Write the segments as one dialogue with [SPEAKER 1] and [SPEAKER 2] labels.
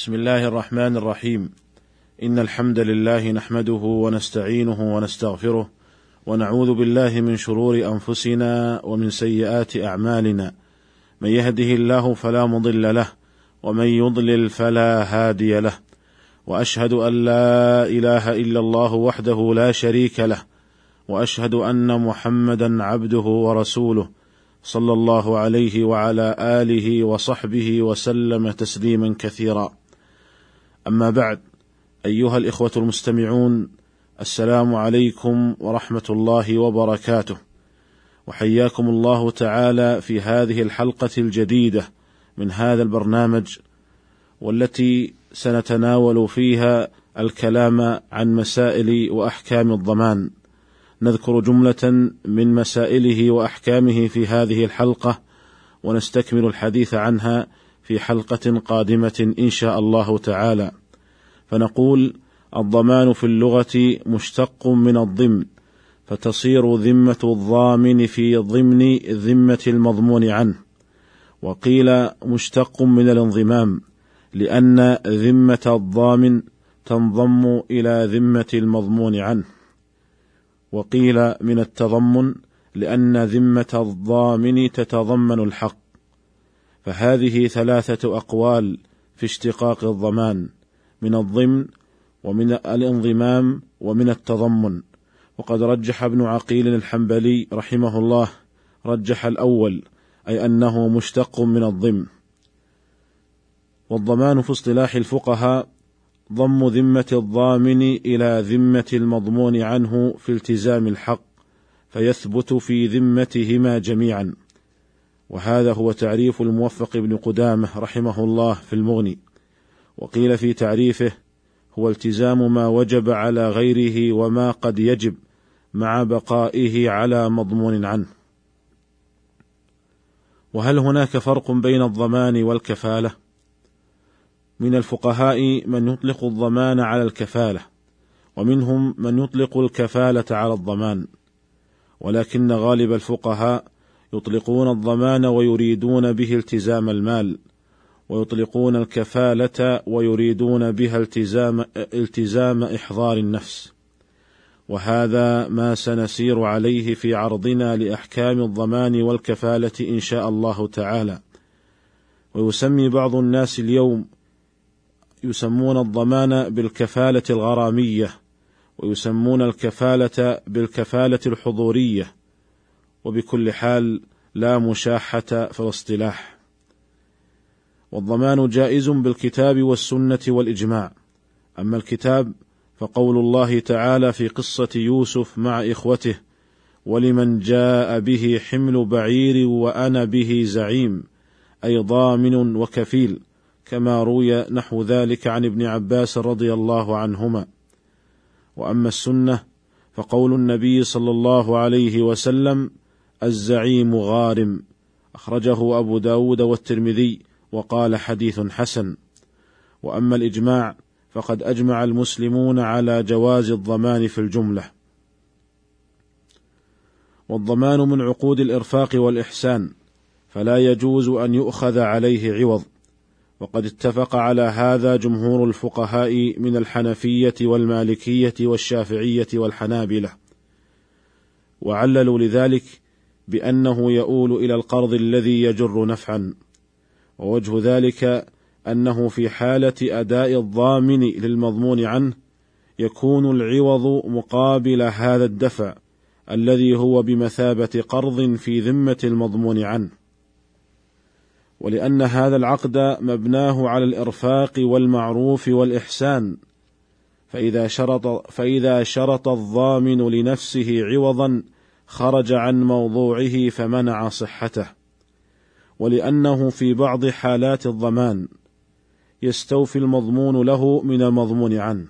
[SPEAKER 1] بسم الله الرحمن الرحيم. إن الحمد لله نحمده ونستعينه ونستغفره ونعوذ بالله من شرور أنفسنا ومن سيئات أعمالنا. من يهده الله فلا مضل له ومن يضلل فلا هادي له. وأشهد أن لا إله إلا الله وحده لا شريك له. وأشهد أن محمدا عبده ورسوله صلى الله عليه وعلى آله وصحبه وسلم تسليما كثيرا. أما بعد أيها الإخوة المستمعون السلام عليكم ورحمة الله وبركاته. وحياكم الله تعالى في هذه الحلقة الجديدة من هذا البرنامج والتي سنتناول فيها الكلام عن مسائل وأحكام الضمان. نذكر جملة من مسائله وأحكامه في هذه الحلقة ونستكمل الحديث عنها في حلقة قادمة إن شاء الله تعالى. فنقول الضمان في اللغة مشتق من الضمن فتصير ذمة الضامن في ضمن ذمة المضمون عنه. وقيل مشتق من الانضمام لأن ذمة الضامن تنضم إلى ذمة المضمون عنه. وقيل من التضمن لأن ذمة الضامن تتضمن الحق. فهذه ثلاثة أقوال في اشتقاق الضمان من الضمن ومن الانضمام ومن التضمن. وقد رجح ابن عقيل الحنبلي رحمه الله رجح الأول أي أنه مشتق من الضمن والضمان في اصطلاح الفقهاء ضم ذمة الضامن إلى ذمة المضمون عنه في التزام الحق فيثبت في ذمتهما جميعا. وهذا هو تعريف الموفق ابن قدامة رحمه الله في المغني. وقيل في تعريفه هو التزام ما وجب على غيره وما قد يجب مع بقائه على مضمون عنه. وهل هناك فرق بين الضمان والكفالة؟ من الفقهاء من يطلق الضمان على الكفالة ومنهم من يطلق الكفالة على الضمان. ولكن غالب الفقهاء يطلقون الضمان ويريدون به التزام المال ويطلقون الكفالة ويريدون بها التزام التزام إحضار النفس. وهذا ما سنسير عليه في عرضنا لأحكام الضمان والكفالة إن شاء الله تعالى. ويسمي بعض الناس اليوم يسمون الضمان بالكفالة الغرامية ويسمون الكفالة بالكفالة الحضورية. وبكل حال لا مشاحة في الاصطلاح والضمان جائز بالكتاب والسنة والإجماع. أما الكتاب فقول الله تعالى في قصة يوسف مع إخوته ولمن جاء به حمل بعير وأنا به زعيم أي ضامن وكفيل كما روي نحو ذلك عن ابن عباس رضي الله عنهما وأما السنة فقول النبي صلى الله عليه وسلم الزعيم غارم. أخرجه أبو داود والترمذي وقال حديث حسن. وأما الإجماع فقد أجمع المسلمون على جواز الضمان في الجملة. والضمان من عقود الإرفاق والإحسان فلا يجوز أن يؤخذ عليه عوض. وقد اتفق على هذا جمهور الفقهاء من الحنفية والمالكية والشافعية والحنابلة. وعللوا لذلك بأنه يؤول إلى القرض الذي يجر نفعا. ووجه ذلك أنه في حالة أداء الضامن للمضمون عنه يكون العوض مقابل هذا الدفع الذي هو بمثابة قرض في ذمة المضمون عنه. ولأن هذا العقد مبناه على الإرفاق والمعروف والإحسان فإذا شرط فإذا شرط الضامن لنفسه عوضا خرج عن موضوعه فمنع صحته ولأنه في بعض حالات الضمان يستوفي المضمون له من المضمون عنه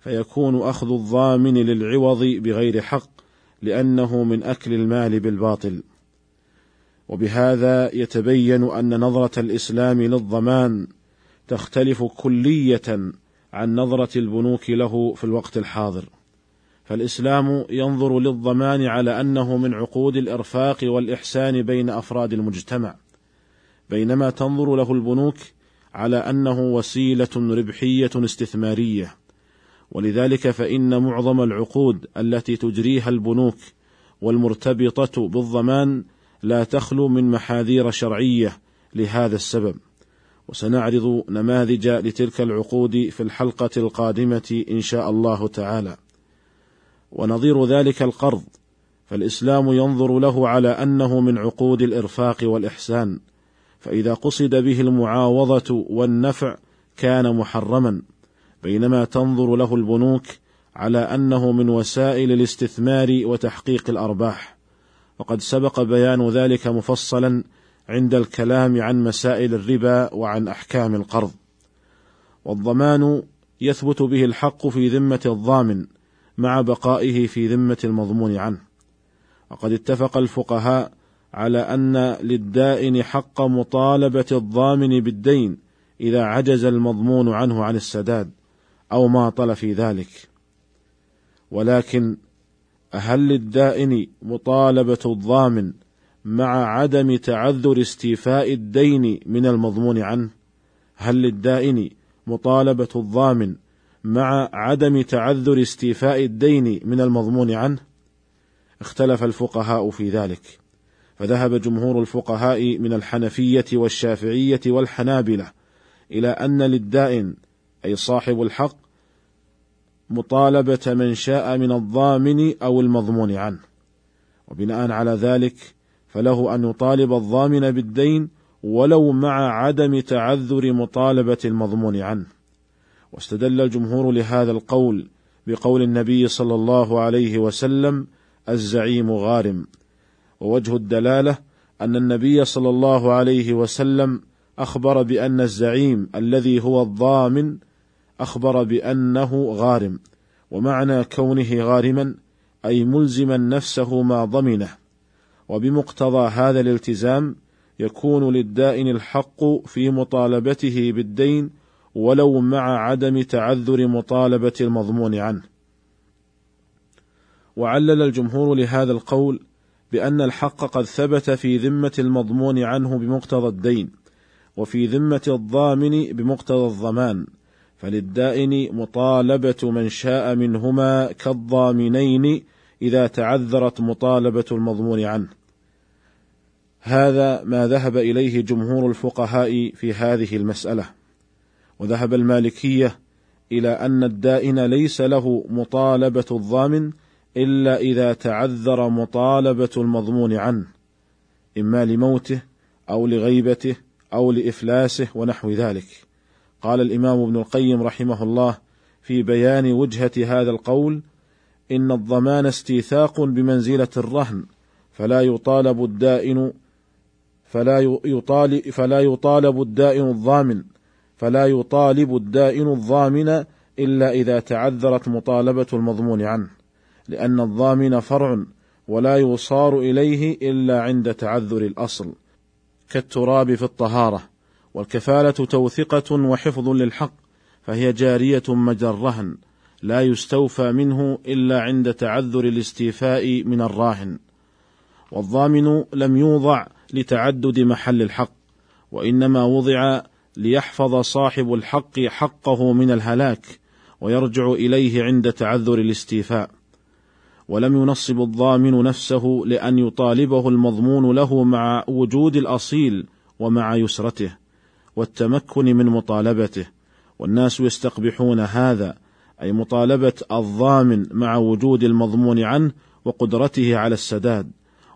[SPEAKER 1] فيكون أخذ الضامن للعوض بغير حق لأنه من أكل المال بالباطل. وبهذا يتبين أن نظرة الإسلام للضمان تختلف كلية عن نظرة البنوك له في الوقت الحاضر. فالإسلام ينظر للضمان على أنه من عقود الإرفاق والإحسان بين أفراد المجتمع بينما تنظر له البنوك على أنه وسيلة ربحية استثمارية. ولذلك فإن معظم العقود التي تجريها البنوك والمرتبطة بالضمان لا تخلو من محاذير شرعية لهذا السبب. وسنعرض نماذج لتلك العقود في الحلقة القادمة إن شاء الله تعالى. ونظير ذلك القرض فالإسلام ينظر له على أنه من عقود الإرفاق والإحسان فإذا قصد به المعاوضة والنفع كان محرما بينما تنظر له البنوك على أنه من وسائل الاستثمار وتحقيق الأرباح. وقد سبق بيان ذلك مفصلا عند الكلام عن مسائل الربا وعن أحكام القرض. والضمان يثبت به الحق في ذمة الضامن مع بقائه في ذمة المضمون عنه. وقد اتفق الفقهاء على أن للدائن حق مطالبة الضامن بالدين إذا عجز المضمون عنه عن السداد أو ماطل في ذلك. ولكن هل للدائن مطالبة الضامن مع عدم تعذر استيفاء الدين من المضمون عنه؟ هل للدائن مطالبة الضامن مع عدم تعذر استيفاء الدين من المضمون عنه اختلف الفقهاء في ذلك. فذهب جمهور الفقهاء من الحنفية والشافعية والحنابلة إلى أن للدائن أي صاحب الحق مطالبة من شاء من الضامن أو المضمون عنه. وبناء على ذلك فله أن يطالب الضامن بالدين ولو مع عدم تعذر مطالبة المضمون عنه. واستدل الجمهور لهذا القول بقول النبي صلى الله عليه وسلم الزعيم غارم. ووجه الدلالة أن النبي صلى الله عليه وسلم أخبر بأن الزعيم الذي هو الضامن أخبر بأنه غارم ومعنى كونه غارما أي ملزما نفسه ما ضمنه. وبمقتضى هذا الالتزام يكون للدائن الحق في مطالبته بالدين ولو مع عدم تعذر مطالبة المضمون عنه. وعلل الجمهور لهذا القول بأن الحق قد ثبت في ذمة المضمون عنه بمقتضى الدين وفي ذمة الضامن بمقتضى الضمان فللدائن مطالبة من شاء منهما كالضامنين إذا تعذرت مطالبة المضمون عنه. هذا ما ذهب إليه جمهور الفقهاء في هذه المسألة. وذهب المالكية إلى أن الدائن ليس له مطالبة الضامن إلا إذا تعذر مطالبة المضمون عنه إما لموته أو لغيبته أو لإفلاسه ونحو ذلك. قال الإمام ابن القيم رحمه الله في بيان وجهة هذا القول إن الضمان استيثاق بمنزلة الرهن فلا يطالب الدائن فلا يطالب فلا يطالب الدائن الضامن فلا يطالب الدائن الضامن إلا إذا تعذرت مطالبة المضمون عنه لأن الضامن فرع ولا يصار إليه إلا عند تعذر الأصل كالتراب في الطهارة والكفالة توثقة وحفظ للحق فهي جارية مجرى الرهن لا يستوفى منه إلا عند تعذر الاستيفاء من الراهن والضامن لم يوضع لتعدد محل الحق وإنما وضع ليحفظ صاحب الحق حقه من الهلاك ويرجع إليه عند تعذر الاستيفاء. ولم ينصب الضامن نفسه لأن يطالبه المضمون له مع وجود الأصيل ومع يسرته والتمكن من مطالبته. والناس يستقبحون هذا أي مطالبة الضامن مع وجود المضمون عنه وقدرته على السداد.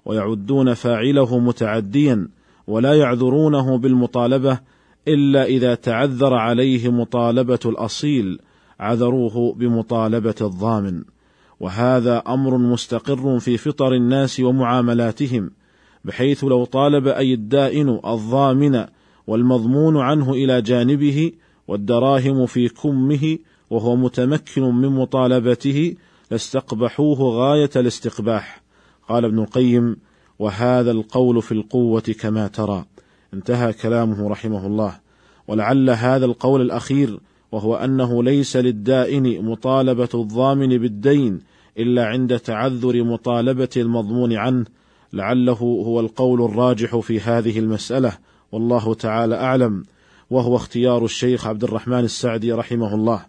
[SPEAKER 1] ويعدون فاعله متعديا ولا يعذرونه بالمطالبة إلا إذا تعذر عليه مطالبة الأصيل عذروه بمطالبة الضامن. وهذا أمر مستقر في فطر الناس ومعاملاتهم بحيث لو طالب أي الدائن الضامن والمضمون عنه إلى جانبه والدراهم في كمه وهو متمكن من مطالبته لاستقبحوه غاية الاستقباح. قال ابن القيم وهذا القول في القوة كما ترى. انتهى كلامه رحمه الله. ولعل هذا القول الأخير وهو أنه ليس للدائن مطالبة الضامن بالدين إلا عند تعذر مطالبة المضمون عنه. لعله هو القول الراجح في هذه المسألة والله تعالى أعلم. وهو اختيار الشيخ عبد الرحمن السعدي رحمه الله.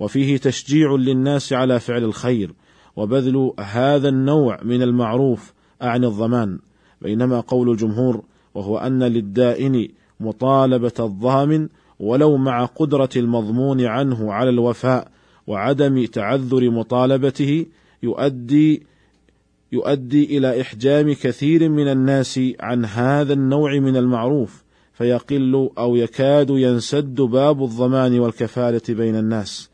[SPEAKER 1] وفيه تشجيع للناس على فعل الخير وبذل هذا النوع من المعروف أعني الضمان. بينما قول الجمهور وهو أن للدائن مطالبة الضامن ولو مع قدرة المضمون عنه على الوفاء وعدم تعذر مطالبته يؤدي يؤدي إلى إحجام كثير من الناس عن هذا النوع من المعروف فيقل أو يكاد ينسد باب الضمان والكفالة بين الناس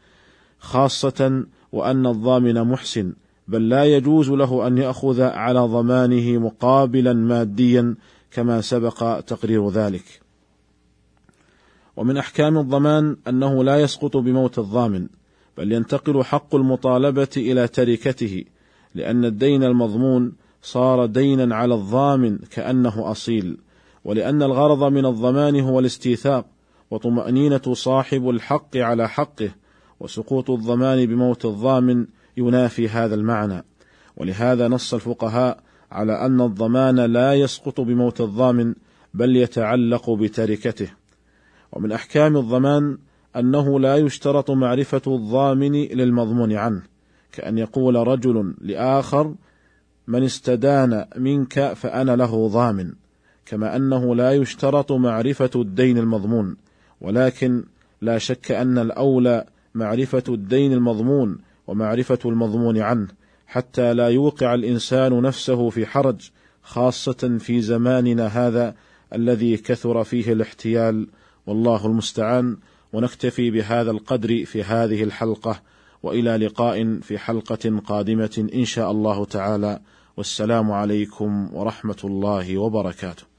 [SPEAKER 1] خاصة وأن الضامن محسن بل لا يجوز له أن يأخذ على ضمانه مقابلا ماديا كما سبق تقرير ذلك. ومن أحكام الضمان أنه لا يسقط بموت الضامن بل ينتقل حق المطالبة إلى تركته لأن الدين المضمون صار دينا على الضامن كأنه أصيل ولأن الغرض من الضمان هو الاستيثاق وطمأنينة صاحب الحق على حقه وسقوط الضمان بموت الضامن ينافي هذا المعنى. ولهذا نص الفقهاء على أن الضمان لا يسقط بموت الضامن بل يتعلق بتركته. ومن أحكام الضمان أنه لا يشترط معرفة الضامن للمضمون عنه كأن يقول رجل لآخر من استدان منك فأنا له ضامن. كما أنه لا يشترط معرفة الدين المضمون ولكن لا شك أن الأولى معرفة الدين المضمون ومعرفة المضمون عنه. حتى لا يوقع الإنسان نفسه في حرج خاصة في زماننا هذا الذي كثر فيه الاحتيال. والله المستعان. ونكتفي بهذا القدر في هذه الحلقة وإلى لقاء في حلقة قادمة إن شاء الله تعالى. والسلام عليكم ورحمة الله وبركاته.